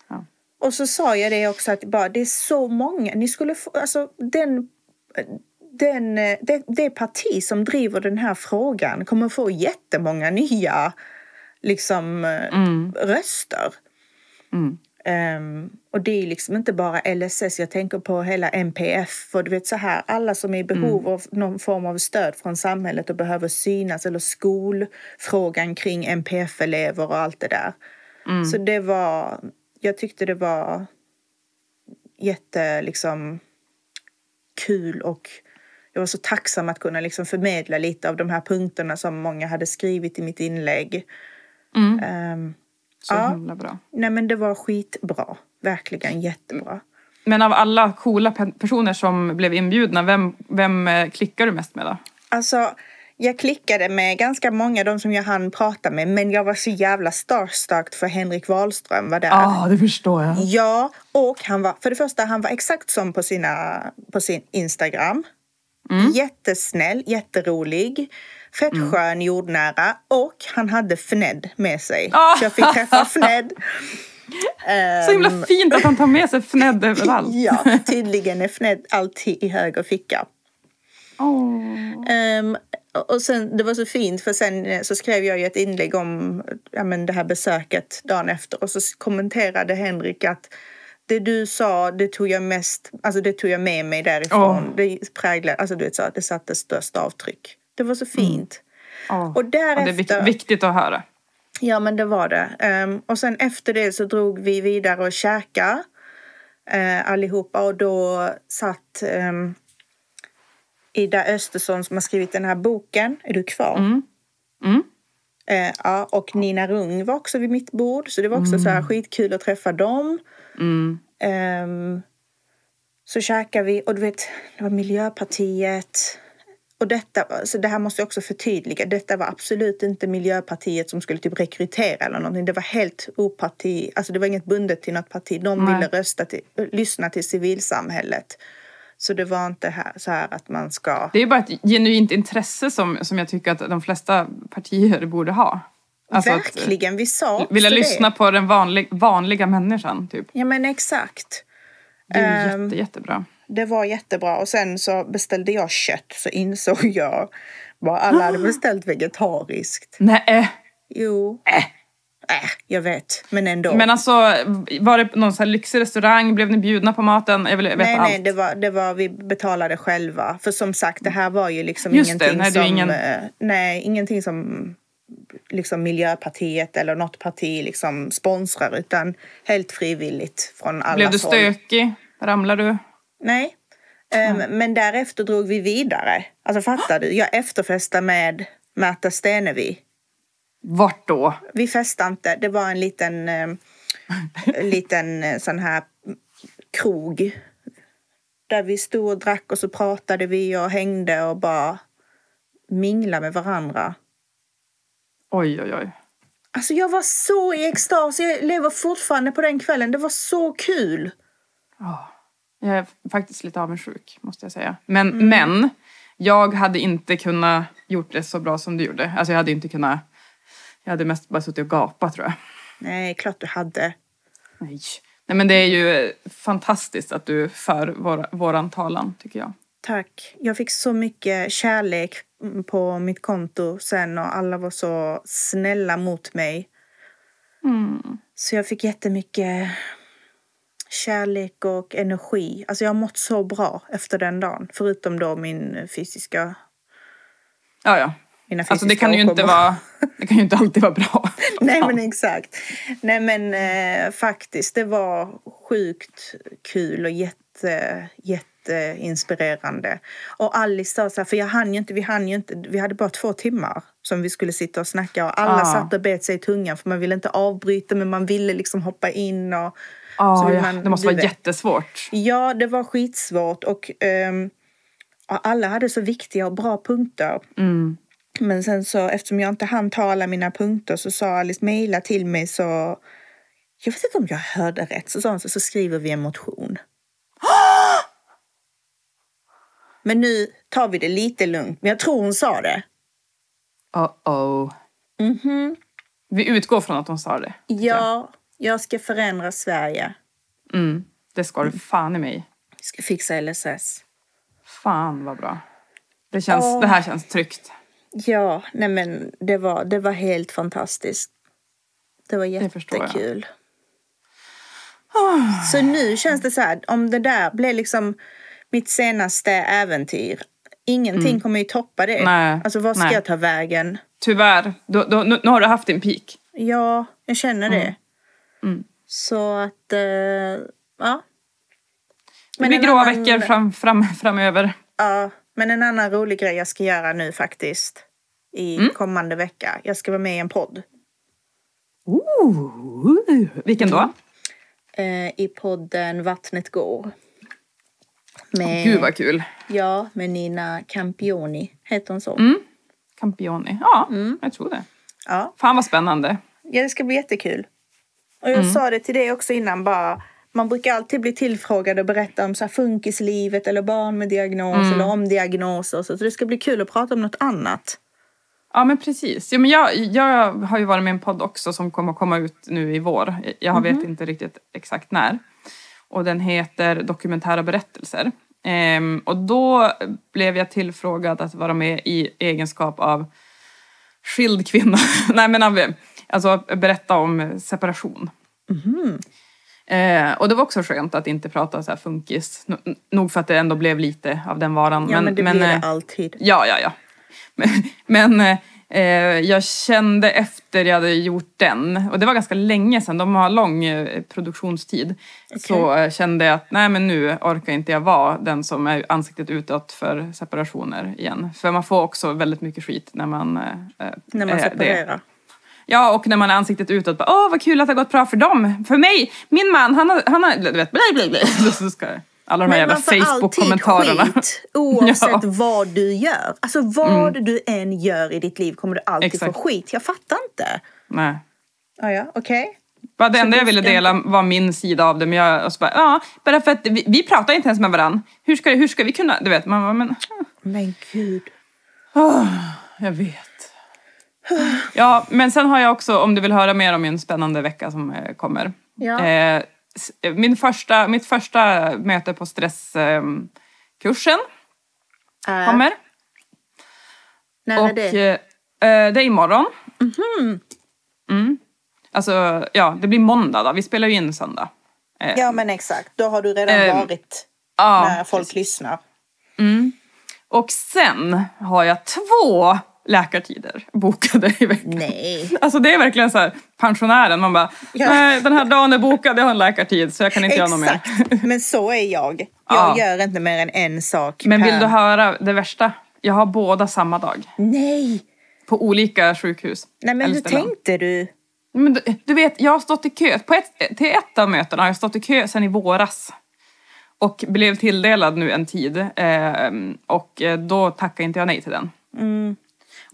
ja. Och så sa jag det också att bara, det är så många. Ni skulle få, alltså den, den, det, det parti som driver den här frågan kommer få jättemånga nya liksom, mm. röster. Mm. Um, och det är liksom inte bara LSS, jag tänker på hela MPF. För du vet så här, alla som är i behov mm. av någon form av stöd från samhället och behöver synas, eller skolfrågan kring MPF-elever och allt det där. Mm. Så det var, jag tyckte det var jätte liksom kul och jag var så tacksam att kunna liksom förmedla lite av de här punkterna som många hade skrivit i mitt inlägg. Mm. Um, så ja. himla bra. Nej men det var skitbra. Verkligen jättebra. Men av alla coola personer som blev inbjudna, vem, vem eh, klickar du mest med då? Alltså, jag klickade med ganska många, de som jag hann prata med, men jag var så jävla starstruck för Henrik Wahlström var där. Ja, ah, det förstår jag. Ja, och han var, för det första, han var exakt som på, sina, på sin Instagram. Mm. Jättesnäll, jätterolig. Fett mm. skön, jordnära och han hade Fned med sig. Oh. Så jag fick träffa Fned. Så himla ehm. fint att han tar med sig Fned överallt. ja, tydligen är Fned alltid i höger ficka. Oh. Um, och sen, det var så fint för sen eh, så skrev jag ju ett inlägg om ja, men det här besöket dagen efter och så kommenterade Henrik att det du sa, det tog jag mest, alltså det tog jag med mig därifrån. Oh. Det präglade, alltså du vet så, det satte störst avtryck. Det var så mm. fint. Mm. Oh. Och därefter... det är viktigt att höra. Ja, men det var det. Um, och sen efter det så drog vi vidare och käka uh, allihopa och då satt um, Ida Östersson som har skrivit den här boken. Är du kvar? Mm. Mm. Uh, ja, och Nina Rung var också vid mitt bord så det var också så här mm. skitkul att träffa dem. Um, så käkade vi och du vet, det var Miljöpartiet, och detta, så det här måste jag också förtydliga. Detta var absolut inte Miljöpartiet som skulle typ rekrytera eller någonting. Det var helt oparti, alltså det var inget bundet till något parti. De Nej. ville rösta till, lyssna till civilsamhället. Så det var inte här, så här att man ska... Det är bara ett genuint intresse som, som jag tycker att de flesta partier borde ha. Alltså Verkligen, vi sa Vilja lyssna på den vanlig, vanliga människan, typ. Ja, men exakt. Det är um, jätte, jättebra det var jättebra. Och sen så beställde jag kött så insåg jag vad alla hade beställt vegetariskt. Nej. Jo. Äh. Äh, jag vet, men ändå. Men alltså, var det någon sån här lyxig restaurang? Blev ni bjudna på maten? Jag vill veta nej, allt. nej, det var, det var, vi betalade själva. För som sagt, det här var ju liksom Just ingenting det, nej, som... Ingen... Eh, nej, ingenting som liksom Miljöpartiet eller något parti liksom sponsrar utan helt frivilligt från alla Blev du stökig? Ramlade du? Nej. Mm. men därefter drog vi vidare. Alltså fattar du? Jag efterfestade med Märta Stenevi. Vart då? Vi festade inte. Det var en liten, um, liten eh, sån här krog. Där vi stod och drack och så pratade vi och hängde och bara minglade med varandra. Oj, oj, oj. Alltså jag var så i extas. Jag lever fortfarande på den kvällen. Det var så kul. Oh. Jag är faktiskt lite avundsjuk, måste jag säga. Men, mm. men jag hade inte kunnat gjort det så bra som du gjorde. Alltså jag hade inte kunnat... Jag hade mest bara suttit och gapat tror jag. Nej, klart du hade. Nej. Nej men det är ju fantastiskt att du för vår, våran talan, tycker jag. Tack. Jag fick så mycket kärlek på mitt konto sen och alla var så snälla mot mig. Mm. Så jag fick jättemycket kärlek och energi. Alltså jag har mått så bra efter den dagen. Förutom då min fysiska... Ja, ja. Mina alltså det kan ju inte vara... Det kan ju inte alltid vara bra. Nej men exakt. Nej men eh, faktiskt, det var sjukt kul och jätte, jätteinspirerande. Och Alice sa så här, för jag hann ju inte, vi hann ju inte, vi hade bara två timmar som vi skulle sitta och snacka och alla ah. satt och bet sig i tungan för man ville inte avbryta men man ville liksom hoppa in och Oh, ja. man, det måste vara vet. jättesvårt. Ja, det var skitsvårt och um, alla hade så viktiga och bra punkter. Mm. Men sen så eftersom jag inte hann ta alla mina punkter så sa Alice mejla till mig så jag vet inte om jag hörde rätt. Så sa hon så, så skriver vi en motion. Men nu tar vi det lite lugnt. Men jag tror hon sa det. Uh-oh. Mhm. Vi utgår från att hon sa det. Ja, jag ska förändra Sverige. Mm. Det ska du fan i mig. Jag ska fixa LSS. Fan vad bra. Det, känns, Åh. det här känns tryggt. Ja, nej men det var, det var helt fantastiskt. Det var förstår jag. jättekul. Så nu känns det så här, om det där blev liksom mitt senaste äventyr. Ingenting kommer ju toppa det. Mm. Nej, Alltså vad ska nej. jag ta vägen? Tyvärr. Då, då, nu, nu har du haft din peak. Ja, jag känner det. Mm. Så att, eh, ja. Det blir gråa annan- veckor fram, fram, framöver. Ja, men en annan rolig grej jag ska göra nu faktiskt. I Mm. kommande vecka. Jag ska vara med i en podd. Ooh. Vilken då? Eh, I podden Vattnet går. Med, Gud vad kul. Ja, med Nina Campioni. Heter hon så? Mm. Campioni. Ja, Mm. jag tror det. Ja. Fan vad spännande. ja, det ska bli jättekul. Och jag Mm. sa det till dig också innan bara. Man brukar alltid bli tillfrågad och berätta om så här funkislivet eller barn med diagnos Mm. eller om diagnoser. Så det ska bli kul att prata om något annat. Ja men precis. Ja, men jag, jag har ju varit med i en podd också som kommer komma ut nu i vår. Jag vet inte riktigt exakt när. Och den heter Dokumentära berättelser. Ehm, och då blev jag tillfrågad att vara med i egenskap av skild kvinna. Nej men alltså berätta om separation. Eh, och det var också skönt att inte prata så här funkis. Nog för att det ändå blev lite av den varan. Ja, men, det blir eh, det alltid. Ja, ja, ja. Men, men eh, jag kände efter jag hade gjort den, och det var ganska länge sedan, de har lång eh, produktionstid, så eh, kände jag att nej men nu orkar inte jag vara den som är ansiktet utåt för separationer igen. För man får också väldigt mycket skit när man... eh, eh, När man är det. Ja, och när man är ansiktet utåt, bara, åh vad kul att det har gått bra för dem. För mig, min man, han har, han har du vet, blä. Så ska alla de här jävla Facebook-kommentarerna. skit oavsett Ja. vad du gör. Alltså vad du än gör i ditt liv kommer du alltid Exakt. få skit. Jag fattar inte. Nej. Ja, ja, okej. Bara det enda jag ville dela var min sida av det. Men jag och så bara, ja, bara för att vi, vi pratar inte ens med varandra. Hur ska, hur ska vi kunna, du vet, man bara, men Men gud. jag vet. Ja, men sen har jag också, om du vill höra mer om min spännande vecka som eh, kommer. Ja. Eh, s- min första, mitt första möte på stresskursen Äh, kommer. när är Och det? eh, eh, det är imorgon. Mm. Alltså, ja, det blir måndag då. Vi spelar ju in söndag. Eh, Ja men exakt. Då har du redan Ehm, varit ja, när folk lyssnar. Och sen har jag två läkartider bokade i veckan. Nej. Alltså det är verkligen så här pensionären. Man bara, Ja. nej den här dagen är bokad, jag har en läkartid så jag kan inte göra något mer. Exakt. Men så är jag. Jag Ja. gör inte mer än en sak Men vill per... du höra det värsta? Jag har båda samma dag. Nej. På olika sjukhus. Nej men hur tänkte du? Men du, du vet, jag har stått i kö. På ett, till ett av mötena har jag stått i kö sedan i våras. Och blev tilldelad nu en tid. Eh, och då tackar inte jag nej till den. Mm.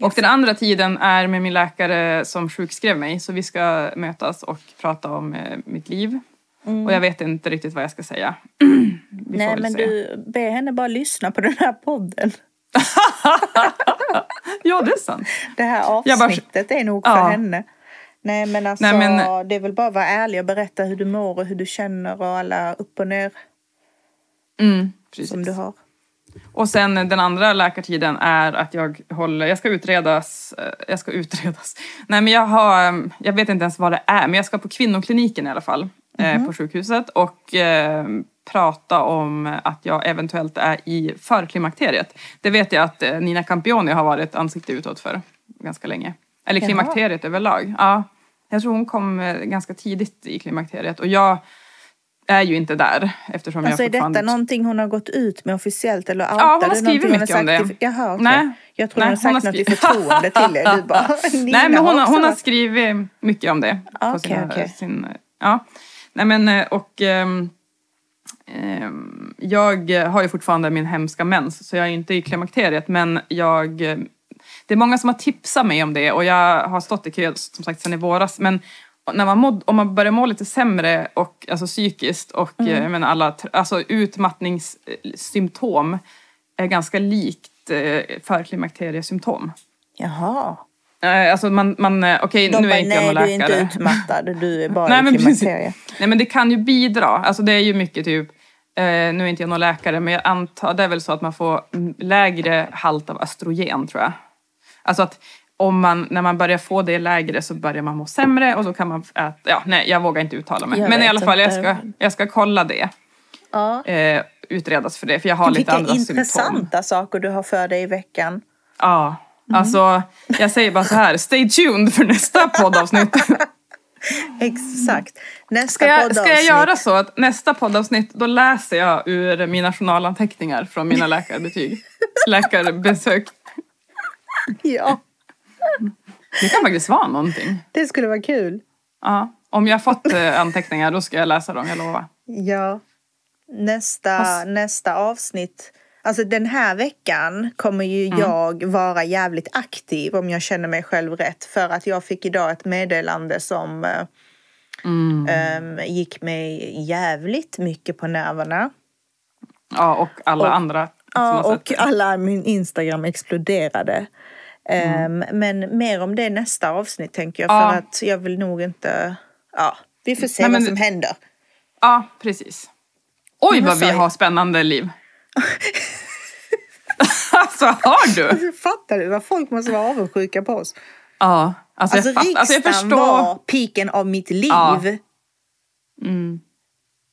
Och den andra tiden är med min läkare som sjukskrev mig. Så vi ska mötas och prata om eh, mitt liv. Och jag vet inte riktigt vad jag ska säga. Mm. Nej men se. du, be henne bara lyssna på den här podden. Ja, det är sant. Det här Jag bara- avsnittet är nog Ja. för henne. Nej men alltså Nej, men- det är väl bara att vara ärlig och berätta hur du mår och hur du känner och alla upp och ner Mm, precis. som du har. Och sen den andra läkartiden är att jag håller, jag ska utredas, eh, jag ska utredas. Nej men jag har, jag vet inte ens vad det är, men jag ska på kvinnokliniken i alla fall. eh, På sjukhuset och eh, prata om att jag eventuellt är i förklimakteriet. Det vet jag att eh, Nina Campioni har varit ansikte utåt för ganska länge. Eller Jaha. klimakteriet överlag. Ja, jag tror hon kom eh, ganska tidigt i klimakteriet och jag är ju inte där eftersom Alltså är jag detta fortfarande... någonting hon har gått ut med officiellt eller hon har? Är skrivit mycket om har det. i- Jaha okej. Nej. Jag tror Nej, hon har sagt hon har något i förtroende till er. Du bara, Nej, men hon, har- hon har skrivit mycket om det. Okej, sina, okej. Sin, ja. Nej men eh, och ehm, jag har ju fortfarande min hemska mens så jag är inte i klimakteriet men jag eh, det är många som har tipsat mig om det och jag har stått i kö som sagt sedan i våras. Men när man måd, om man börjar må lite sämre och, alltså psykiskt och mm. jag menar, alla alltså, utmattningssymptom är ganska likt eh, förklimakteriesymptom. Jaha. Eh, alltså man, man eh, okej okay, nu är inte jag någon läkare. Nej, du är inte utmattad, du är bara nej, i klimakterie. Nej men det kan ju bidra, alltså det är ju mycket typ Eh, nu är inte jag någon läkare men jag antar det är väl så att man får lägre halt av östrogen tror jag. Alltså att om man, när man börjar få det lägre så börjar man må sämre och så kan man äta, ja nej jag vågar inte uttala mig. Jag men i alla fall jag ska, jag ska kolla det. Ja. Eh, utredas för det för jag har Vilka lite andra symptom. Vilka intressanta saker du har för dig i veckan. Ja, mm. alltså jag säger bara så här, stay tuned för nästa poddavsnitt. Exakt. Nästa ska jag, ska jag göra så att nästa poddavsnitt då läser jag ur mina journalanteckningar från mina läkarbetyg? Läkarbesök. Ja. Det kan faktiskt vara någonting. Det skulle vara kul. Ja. Om jag fått eh, anteckningar då ska jag läsa dem, jag lovar. Ja. Nästa, Fast... nästa avsnitt Alltså den här veckan kommer ju mm. jag vara jävligt aktiv om jag känner mig själv rätt. För att jag fick idag ett meddelande som eh, mm. um, gick mig jävligt mycket på nerverna. Ja, och alla och, andra. Ja, och alla min Instagram exploderade. Mm. Um, men mer om det nästa avsnitt tänker jag. Ja. För att jag vill nog inte... Ja, vi får se Nej, vad som händer. Ja, precis. Oj vad vi har spännande liv. alltså har du? Alltså, fattar du vad folk måste vara avundsjuka på oss? Ja. Alltså, alltså, jag, fatt, alltså jag förstår. var piken av mitt liv. Ja. Mm.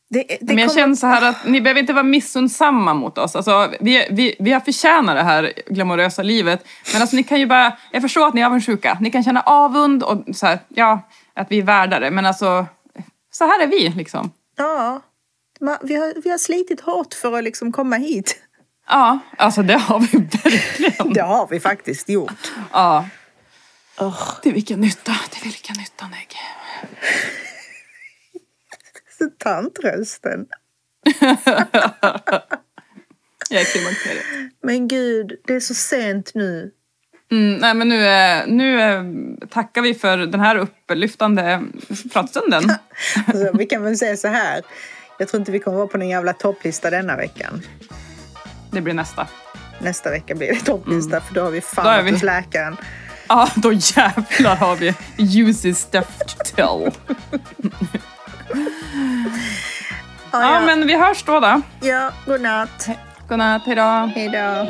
Det, det Men jag kommer... känner så här att ni behöver inte vara missundsamma mot oss. Alltså, vi, vi, vi har förtjänat det här glamorösa livet. Men alltså, ni kan ju bara, jag förstår att ni är avundsjuka. Ni kan känna avund och så här, ja, att vi är värda det. Men alltså, så här är vi liksom. Ja. Vi har, vi har slitit hårt för att liksom komma hit. Ja, alltså det har vi verkligen. det har vi faktiskt gjort. Ja. Oh. Till vilken nytta, till vilken nytta Negg. Tantrösten. jag är klimakteriet. Men gud, det är så sent nu. Mm, nej men nu, nu tackar vi för den här upplyftande pratstunden. alltså, vi kan väl säga så här. Jag tror inte vi kommer vara på någon jävla topplista denna veckan. Det blir nästa. Nästa vecka blir det topplista mm. för då har vi fan vi... hos läkaren. Ja, då jävlar har vi juicy stuff to tell. Ja, ja, men vi hörs då då. Ja, godnatt. Godnatt, hejdå.